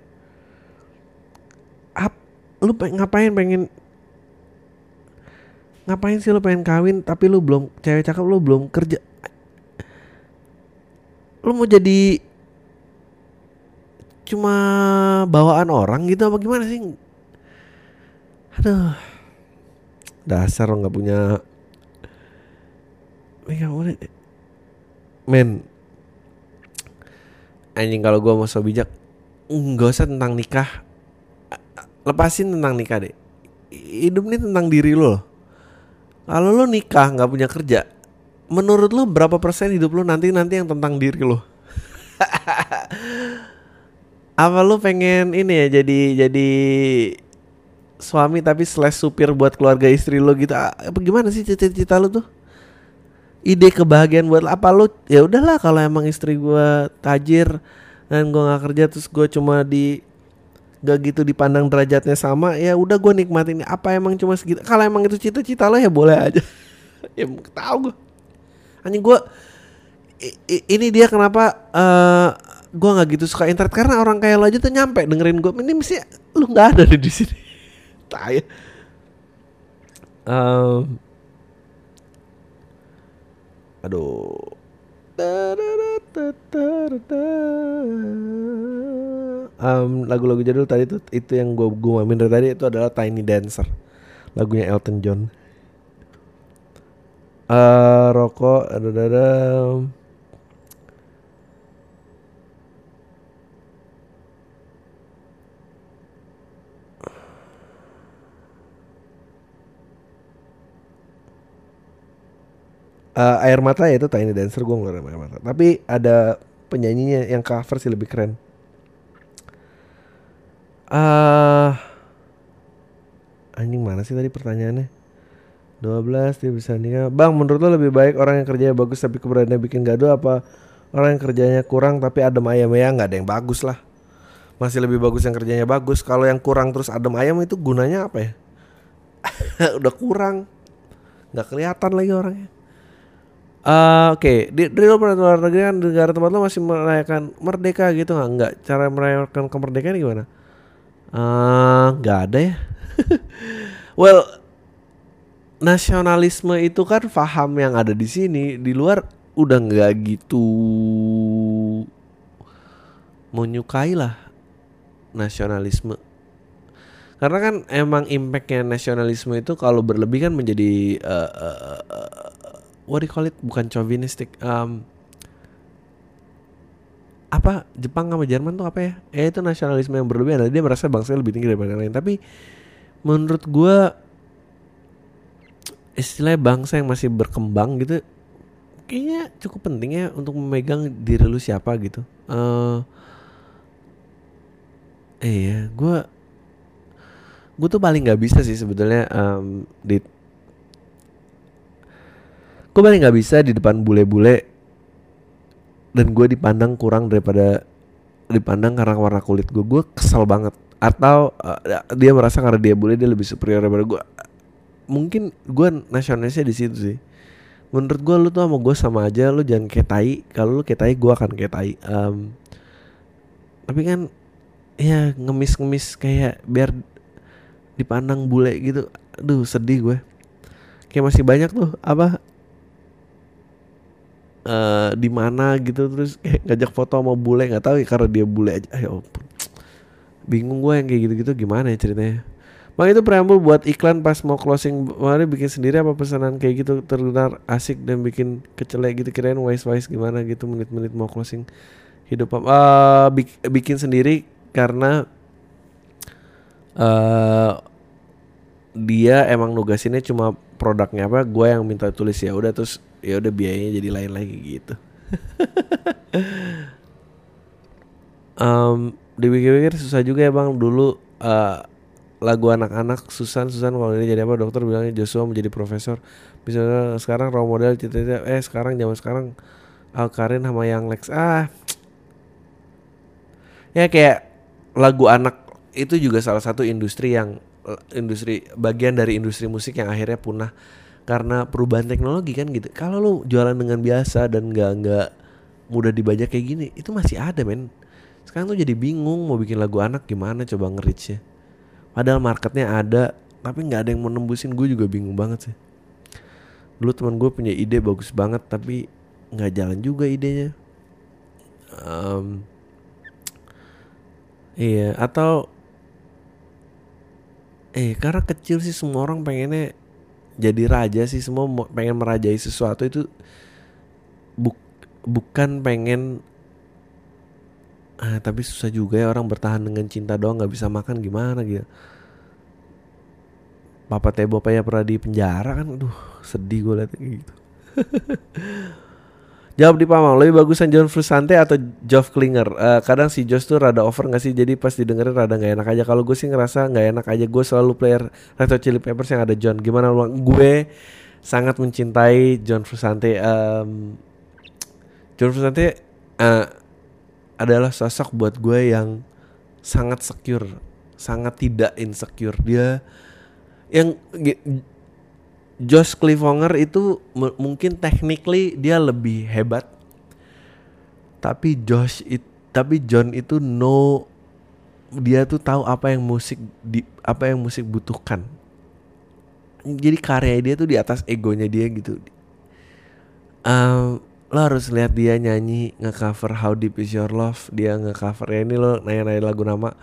Ap, lu pengen, ngapain pengen ngapain sih lu pengen kawin tapi lu belum cewek cakep lu belum kerja? Lu mau jadi cuma bawaan orang gitu apa gimana sih? Aduh. Dasar lo nggak punya. Men. Anjing kalau gue mau so bijak nggak usah tentang nikah. Lepasin tentang nikah deh hidup ini tentang diri lo. Kalau lo nikah nggak punya kerja menurut lo berapa persen hidup lo nanti nanti yang tentang diri lo apa lo pengen ini ya jadi jadi suami tapi slash supir buat keluarga istri lo gitu? Apa gimana sih cita-cita lo tuh? Ide kebahagiaan buat apa lo ya udahlah kalau emang istri gue tajir dan gue nggak kerja terus gue cuma di gak gitu dipandang derajatnya sama ya udah gue nikmatin. Apa emang cuma segitu? Kalau emang itu cita-cita lo ya boleh aja. Ya tahu gue hanya gue ini dia kenapa uh, gue nggak gitu suka internet karena orang kayak lo aja tuh nyampe dengerin gue ini mesti lu nggak ada di sini. Tai. Um, aduh. Um, lagu-lagu jadul tadi itu itu yang gue gue dari tadi itu adalah Tiny Dancer. Lagunya Elton John. Uh, rokok ada uh, air mata ya itu Tiny Dancer gue ngeluarin air mata. Tapi ada penyanyinya yang cover sih lebih keren. Uh, anjing mana sih tadi pertanyaannya? 12 dia bisa nikah. Bang menurut lo lebih baik orang yang kerjanya bagus tapi keberanian bikin gaduh apa orang yang kerjanya kurang tapi adem ayam? Ya nggak ada yang bagus lah. Masih lebih bagus yang kerjanya bagus. Kalau yang kurang terus adem ayam itu gunanya apa ya? Udah kurang. Nggak kelihatan lagi orangnya Uh, Oke, okay. di, luar negeri kan negara tempat lo masih merayakan merdeka gitu nggak? Nggak. Cara merayakan kemerdekaan gimana? Uh, nggak ada ya. well, nasionalisme itu kan paham yang ada di sini di luar udah nggak gitu menyukai lah nasionalisme karena kan emang impactnya nasionalisme itu kalau berlebih kan menjadi uh, uh, uh, what do you call it bukan chauvinistic um, apa Jepang sama Jerman tuh apa ya? Ya itu nasionalisme yang berlebihan. Dia merasa bangsa lebih tinggi daripada yang lain. Tapi menurut gue istilah bangsa yang masih berkembang gitu kayaknya cukup penting ya untuk memegang diri lu siapa gitu. Uh, iya, gue gue tuh paling nggak bisa sih sebetulnya um, di gue paling nggak bisa di depan bule-bule dan gue dipandang kurang daripada dipandang karena warna kulit gue gue kesel banget. Atau uh, dia merasa karena dia bule dia lebih superior daripada gue mungkin gue nasionalisnya di situ sih. Menurut gue lu tuh sama gue sama aja lu jangan kayak tai. Kalau lu kayak tai gue akan kayak tai. Um, tapi kan ya ngemis-ngemis kayak biar dipandang bule gitu. Aduh sedih gue kayak masih banyak tuh apa uh, di mana gitu terus kayak ngajak foto sama bule nggak tahu ya karena dia bule aja. Ayo bingung gue yang kayak gitu-gitu gimana ya ceritanya? Bang itu preambul buat iklan pas mau closing. Mari bikin sendiri apa pesanan kayak gitu terdengar asik dan bikin kecelek gitu kirain wise wise gimana gitu menit-menit mau closing hidup uh, bik bikin sendiri karena uh, dia emang nugasinnya cuma produknya apa gue yang minta tulis ya. Udah terus ya udah biayanya jadi lain lagi gitu. Um, dipikir-pikir susah juga ya bang. Dulu uh, lagu anak-anak Susan Susan kalau ini jadi apa dokter bilangnya Joshua menjadi profesor. Bisa sekarang role model cita-cita eh sekarang zaman sekarang Al Karin sama yang Lex. Ah ya kayak lagu anak itu juga salah satu industri yang industri bagian dari industri musik yang akhirnya punah karena perubahan teknologi kan gitu. Kalau lu jualan dengan biasa dan nggak nggak mudah dibajak kayak gini, itu masih ada men. Sekarang tuh jadi bingung mau bikin lagu anak gimana coba nge-reach ya. Padahal marketnya ada, tapi nggak ada yang mau nembusin. Gue juga bingung banget sih. Dulu teman gue punya ide bagus banget, tapi nggak jalan juga idenya. Um, iya, atau eh karena kecil sih semua orang pengennya jadi raja sih semua pengen merajai sesuatu itu buk, bukan pengen ah, tapi susah juga ya orang bertahan dengan cinta doang nggak bisa makan gimana gitu. Papa Tebo ya pernah di penjara kan? Aduh sedih gue liat gitu Jawab di Pamang, lebih bagusan John Frusante atau Geoff Klinger? Uh, kadang si Josh tuh rada over gak sih? Jadi pas didengerin rada gak enak aja. Kalau gue sih ngerasa gak enak aja. Gue selalu player Red Hot Chili Peppers yang ada John. Gimana lu? Gue sangat mencintai John Frusante. Um, John Frusante uh, adalah sosok buat gue yang sangat secure, sangat tidak insecure. Dia yang Josh Cliffhanger itu mungkin technically dia lebih hebat. Tapi Josh it, tapi John itu no dia tuh tahu apa yang musik di apa yang musik butuhkan. Jadi karya dia tuh di atas egonya dia gitu. Um, lo harus lihat dia nyanyi ngecover How Deep Is Your Love dia ngecover ya ini lo nanya-nanya lagu nama.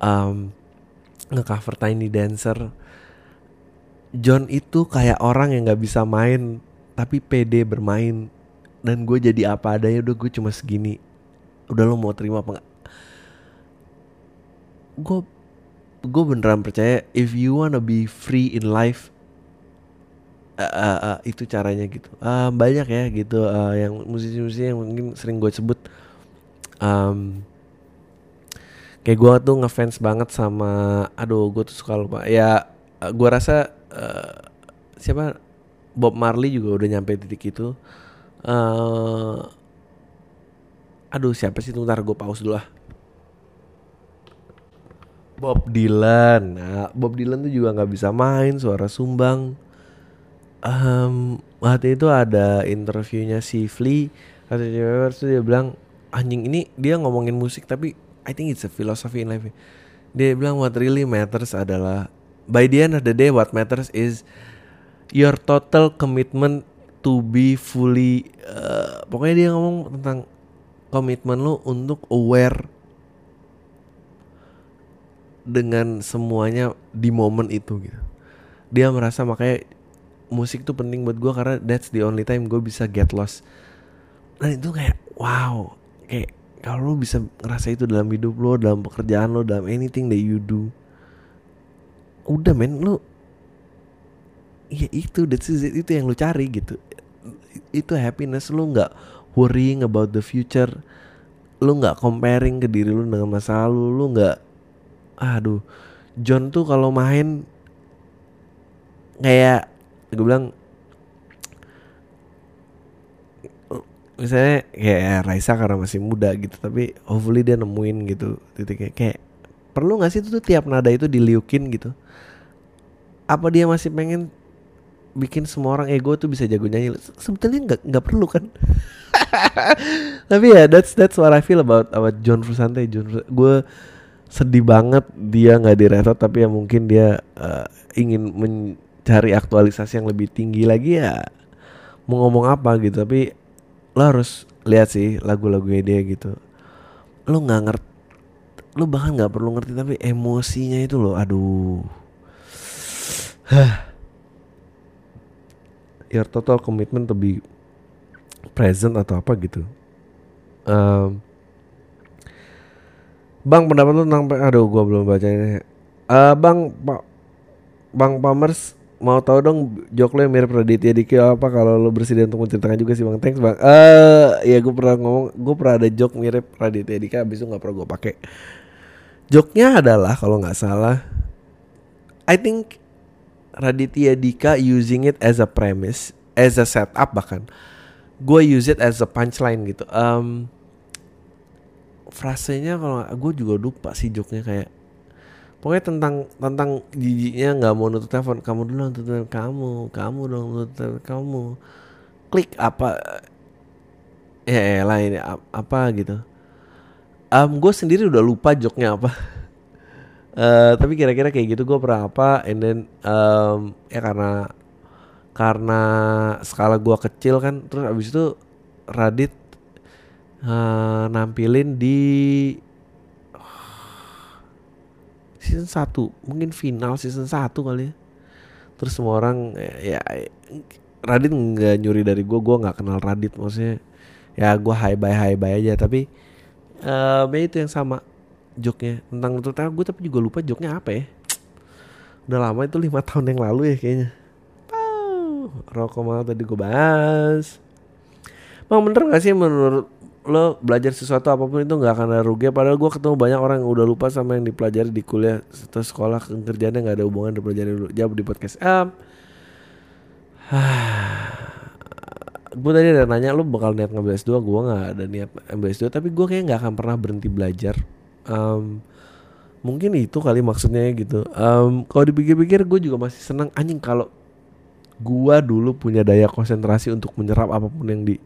Um, ngecover Tiny Dancer John itu kayak orang yang nggak bisa main tapi pede bermain. Dan gue jadi apa adanya udah gue cuma segini. Udah lo mau terima apa gue gue beneran percaya if you wanna be free in life uh, uh, uh, itu caranya gitu. Uh, banyak ya gitu uh, yang musisi-musisi yang mungkin sering gue sebut. Um, kayak gue tuh ngefans banget sama aduh gue tuh suka lupa. Ya gue rasa uh, siapa Bob Marley juga udah nyampe titik itu. Uh, aduh siapa sih ntar gue pause dulu lah. Bob Dylan, nah Bob Dylan tuh juga nggak bisa main suara sumbang. Um, waktu itu ada interviewnya si Flea atau cewek tuh dia bilang anjing ini dia ngomongin musik tapi I think it's a philosophy in life. Dia bilang what really matters adalah by the end of the day what matters is your total commitment to be fully uh, pokoknya dia ngomong tentang komitmen lu untuk aware dengan semuanya di momen itu gitu. Dia merasa makanya musik tuh penting buat gue karena that's the only time gue bisa get lost. Dan itu kayak wow kayak kalau lu bisa ngerasa itu dalam hidup lo dalam pekerjaan lo dalam anything that you do udah men lu ya itu that's it, itu yang lu cari gitu. Itu happiness lu nggak worrying about the future. Lu nggak comparing ke diri lu dengan masa lalu. Lu nggak aduh John tuh kalau main kayak gue bilang misalnya kayak Raisa karena masih muda gitu tapi hopefully dia nemuin gitu titiknya. Kayak perlu nggak sih itu tuh tiap nada itu diliukin gitu? Apa dia masih pengen bikin semua orang ego tuh bisa jago nyanyi? Sebetulnya nggak nggak perlu kan? Tapi ya that's that's what I feel about about John Frusante John Frusante. gue sedih banget dia nggak di Red tapi ya mungkin dia uh, ingin mencari aktualisasi yang lebih tinggi lagi ya mau ngomong apa gitu. Tapi lo harus lihat sih lagu-lagunya dia gitu. Lo nggak ngerti lo bahkan nggak perlu ngerti tapi emosinya itu lo aduh. Your total commitment to be present atau apa gitu. Um, bang pendapat lu tentang aduh gua belum baca ini. Uh, bang pak bang Pamers mau tahu dong jok lo yang mirip Raditya Dika apa? Kalau lo bersedia untuk menceritakan juga sih bang. Thanks bang. Eh uh, ya gue pernah ngomong gue pernah ada jok mirip Raditya Dika abis itu nggak pernah gue pakai joknya adalah kalau nggak salah I think Raditya Dika using it as a premise, as a setup bahkan. Gue use it as a punchline gitu. Um, frasenya kalau gue juga lupa sih joknya kayak pokoknya tentang tentang jijinya nggak mau nutup telepon kamu dulu nutup telepon kamu kamu dong nutup telepon kamu klik apa ya, ya lah ini apa gitu um, gue sendiri udah lupa joknya apa. Uh, tapi kira-kira kayak gitu gue pernah apa and then um, ya karena karena skala gue kecil kan terus abis itu Radit uh, nampilin di season 1 mungkin final season 1 kali ya. Terus semua orang ya, ya Radit nggak nyuri dari gue gue nggak kenal Radit maksudnya ya gue high bye high bye aja tapi uh, itu yang sama joknya tentang terutama gue tapi juga lupa joknya apa ya. Udah lama itu lima tahun yang lalu ya kayaknya. Rokok mau tadi gue bahas. Bang bener gak sih menurut lo belajar sesuatu apa pun itu nggak akan ada rugi? Padahal gue ketemu banyak orang yang udah lupa sama yang dipelajari di kuliah atau sekolah. Kerjanya nggak ada hubungan dipelajari dulu. Jawab di podcast. Um, gue tadi ada nanya lo bakal niat ngambil S2 gue nggak ada niat ngambil S2 tapi gue kayak nggak akan pernah berhenti belajar. Um, mungkin itu kali maksudnya gitu. Um, kalau dipikir-pikir gue juga masih senang anjing kalau gue dulu punya daya konsentrasi untuk menyerap apa pun yang di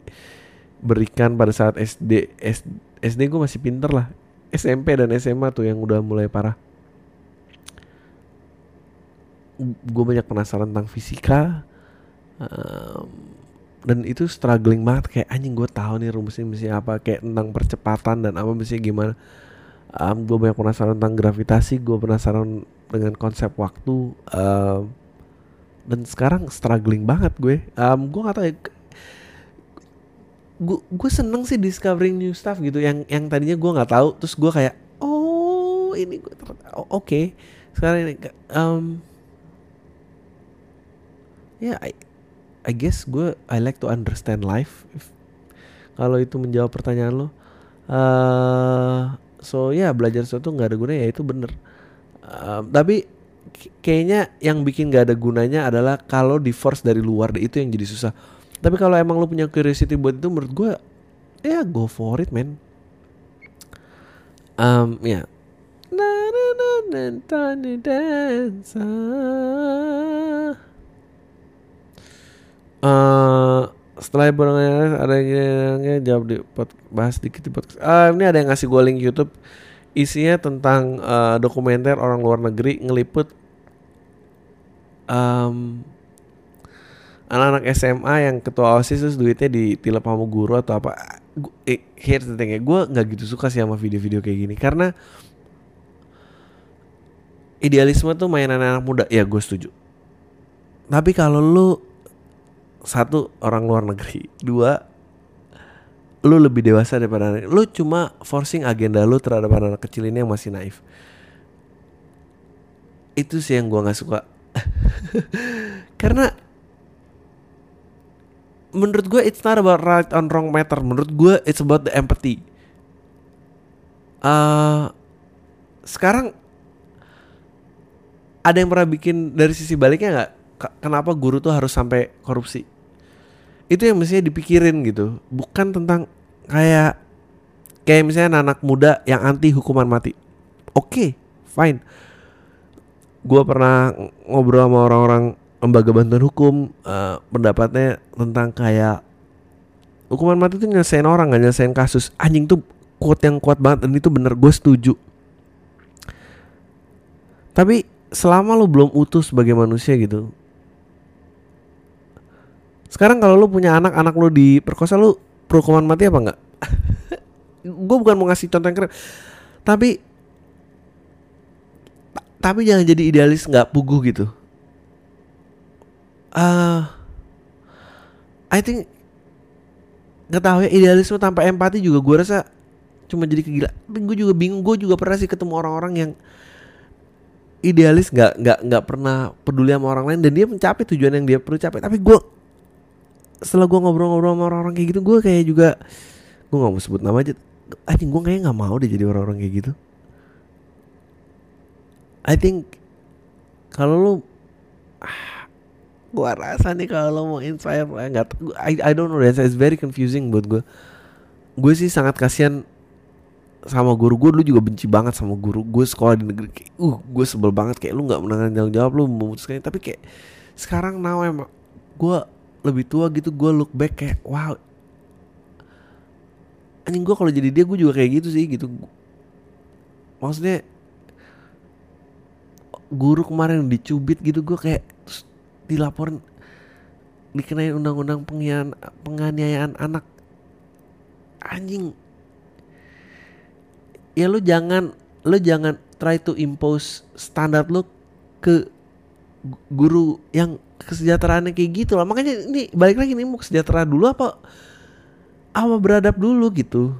berikan pada saat SD SD, SD gue masih pinter lah. SMP dan SMA tuh yang udah mulai parah. Gue banyak penasaran tentang fisika. Um, dan itu struggling banget kayak anjing gue tahu nih rumusnya mesti apa kayak tentang percepatan dan apa mesti gimana. Um, gue banyak penasaran tentang gravitasi gue penasaran dengan konsep waktu um, dan sekarang struggling banget gue. Um, gue gak tahu ya, gue gue seneng sih discovering new stuff gitu. Yang yang tadinya gue nggak tahu terus gue kayak oh ini gue oh, oke. Okay. sekarang ini um, ya yeah, I guess gue I like to understand life. Kalau itu menjawab pertanyaan lo uh, so ya yeah, belajar sesuatu nggak ada gunanya ya itu bener. Uh, tapi kayaknya yang bikin gak ada gunanya adalah kalau di force dari luar itu yang jadi susah. Tapi kalau emang lo punya curiosity buat itu menurut gue ya go for it man. Um ya. Na na na na tiny dance uh, setelah barangnya ada yang jawab di pot, bahas dikit di podcast. Uh, ini ada yang ngasih gue link YouTube. Isinya tentang uh, dokumenter orang luar negeri ngeliput um, anak-anak SMA yang ketua OSIS terus duitnya ditilep sama guru atau apa. Eh, here's the thing ya gue nggak gitu suka sih sama video-video kayak gini karena idealisme tuh mainan anak muda. Ya gue setuju. Tapi kalau lu satu orang luar negeri. Dua lu lebih dewasa daripada anak lu cuma forcing agenda lu terhadap anak, -anak kecil ini yang masih naif. Itu sih yang gue nggak suka. Karena menurut gue it's not about right on wrong matter. Menurut gue it's about the empathy. Uh, sekarang ada yang pernah bikin dari sisi baliknya nggak? Kenapa guru tuh harus sampai korupsi itu yang mestinya dipikirin gitu. Bukan tentang kayak kayak misalnya anak, -anak muda yang anti hukuman mati. Oke okay, fine. Gue pernah ngobrol sama orang-orang lembaga bantuan hukum uh, pendapatnya tentang kayak hukuman mati itu nyelesain orang nggak nyelesain kasus. Anjing tuh quote yang kuat banget dan itu bener gue setuju. Tapi selama lo belum utuh sebagai manusia gitu sekarang kalau lo punya anak anak lo diperkosa lo hukuman mati apa enggak gue bukan mau ngasih contoh yang keren tapi tapi jangan jadi idealis nggak puguh gitu uh, I think nggak tahu ya idealisme tanpa empati juga gue rasa cuma jadi kegila. Gue juga bingung. Gue juga pernah sih ketemu orang-orang yang idealis nggak nggak nggak pernah peduli sama orang lain dan dia mencapai tujuan yang dia perlu capai. Tapi gue setelah gue ngobrol-ngobrol sama orang-orang kayak gitu, gue kayak juga gue nggak mau sebut nama aja. I think gue kayaknya nggak mau deh jadi orang-orang kayak gitu. I think kalau lu ah, gua rasa nih kalau lo mau inspire nggak I, I don't know it's very confusing buat gue gue sih sangat kasihan sama guru gue dulu juga benci banget sama guru gue sekolah di negeri kayak, uh gue sebel banget kayak lu nggak menangani jawab jawab lu memutuskan tapi kayak sekarang now emang gue lebih tua gitu gue look back kayak wow. Anjing gue kalau jadi dia gue juga kayak gitu sih gitu. Maksudnya guru kemarin dicubit gitu gue kayak dilaporin dikenain undang-undang penganiayaan anak. Anjing. Ya lu jangan lu jangan try to impose standar lo ke guru yang kesejahteraannya kayak gitu lah. Makanya ini balik lagi nih mau sejahtera dulu apa apa beradab dulu gitu.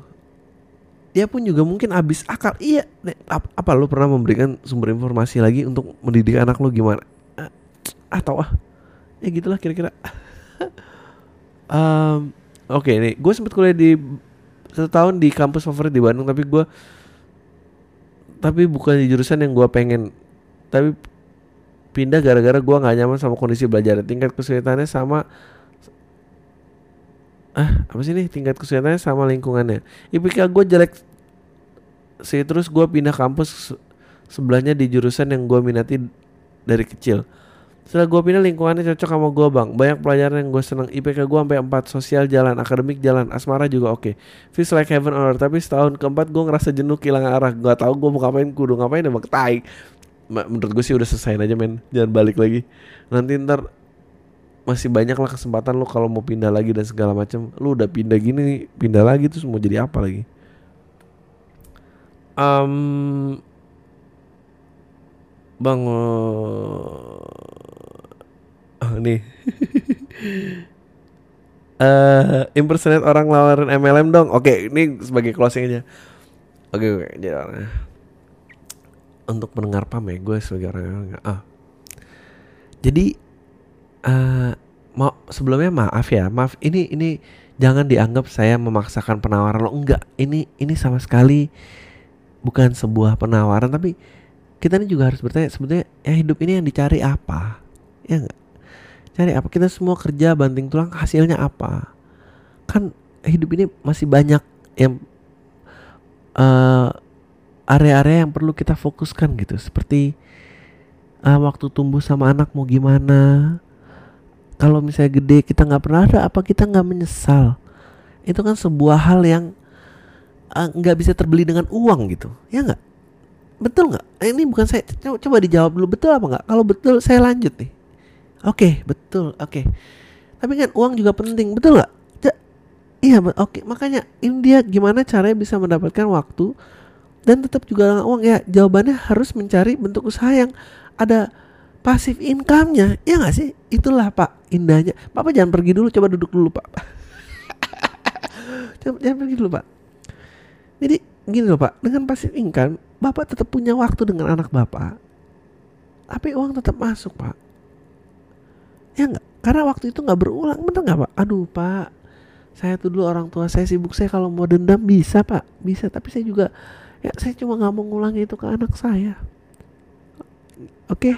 Dia pun juga mungkin habis akal. Iya apa, apa lo pernah memberikan sumber informasi lagi untuk mendidik anak lo gimana? Atau ah ya gitulah kira-kira. Um, oke okay, nih gue sempet kuliah di satu tahun di kampus favorit di Bandung tapi gue tapi bukan di jurusan yang gue pengen. Tapi pindah gara-gara gue nggak nyaman sama kondisi belajar. Tingkat kesulitannya sama ah apa sih nih tingkat kesulitannya sama lingkungannya. IPK gue jelek sih terus gue pindah kampus sebelahnya di jurusan yang gue minati dari kecil. Setelah gue pindah lingkungannya cocok sama gue bang. Banyak pelajaran yang gue seneng. IPK gue sampai 4 sosial jalan akademik jalan asmara juga oke. Okay. feels like heaven on earth. Tapi setahun keempat gue ngerasa jenuh kehilangan arah. Gak tau gue mau ngapain kudu ngapain emang tai menurut gue sih udah selesai aja men. Jangan balik lagi. Nanti ntar masih banyak lah kesempatan lo kalau mau pindah lagi dan segala macam lo udah pindah gini pindah lagi terus mau jadi apa lagi? Um, bang uh, nih. Uh, impersonate orang lawarin MLM dong. Oke ini sebagai closing aja. Oke oke jadi untuk mendengar pam ya gue sebagai orang yang ah. Jadi uh, mau sebelumnya maaf ya maaf ini ini jangan dianggap saya memaksakan penawaran lo enggak. Ini ini sama sekali bukan sebuah penawaran tapi kita ini juga harus bertanya sebetulnya ya hidup ini yang dicari apa? Ya enggak cari apa? Kita semua kerja banting tulang hasilnya apa? Kan hidup ini masih banyak yang uh, area-area yang perlu kita fokuskan gitu. Seperti uh, waktu tumbuh sama anak mau gimana? Kalau misalnya gede kita nggak pernah ada apa kita nggak menyesal? Itu kan sebuah hal yang eh, nggak uh, bisa terbeli dengan uang gitu. Ya nggak? Betul nggak? Eh, ini bukan saya coba, coba dijawab dulu. Betul apa nggak? Kalau betul saya lanjut nih. Oke okay, betul oke. Okay. tapi kan uang juga penting betul nggak? Iya oke. Okay. makanya ini dia gimana caranya bisa mendapatkan waktu dan tetap juga dengan uang ya jawabannya harus mencari bentuk usaha yang ada pasif income-nya. Ya nggak sih? Itulah pak indahnya. Papa jangan pergi dulu coba duduk dulu pak. Jangan, jangan pergi dulu pak. Jadi gini loh pak dengan pasif income bapak tetap punya waktu dengan anak bapak. Tapi uang tetap masuk pak. Ya nggak? Karena waktu itu nggak berulang bener nggak pak? Aduh pak saya tuh dulu orang tua saya sibuk saya kalau mau dendam bisa pak. Bisa tapi saya juga ya saya cuma nggak mau ngulang itu ke anak saya. Oke? Okay?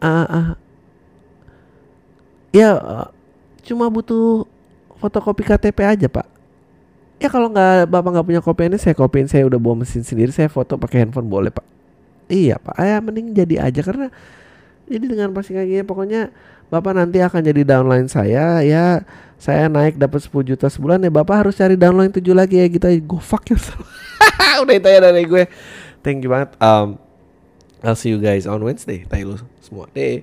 uh, uh, ya uh, cuma butuh fotokopi KTP aja pak. Ya kalau nggak bapak nggak punya kopi ini saya kopiin. Saya udah bawa mesin sendiri saya foto pakai handphone boleh pak. Iya pak. Ya mending jadi aja. Karena jadi dengan pasti kayak gini pokoknya bapak nanti akan jadi downline saya ya saya naik dapat 10 juta sebulan ya bapak harus cari downline 7 lagi ya kita go fuck yourself udah itu ya dari gue thank you banget um I'll see you guys on Wednesday. Tai lu semua. Deh.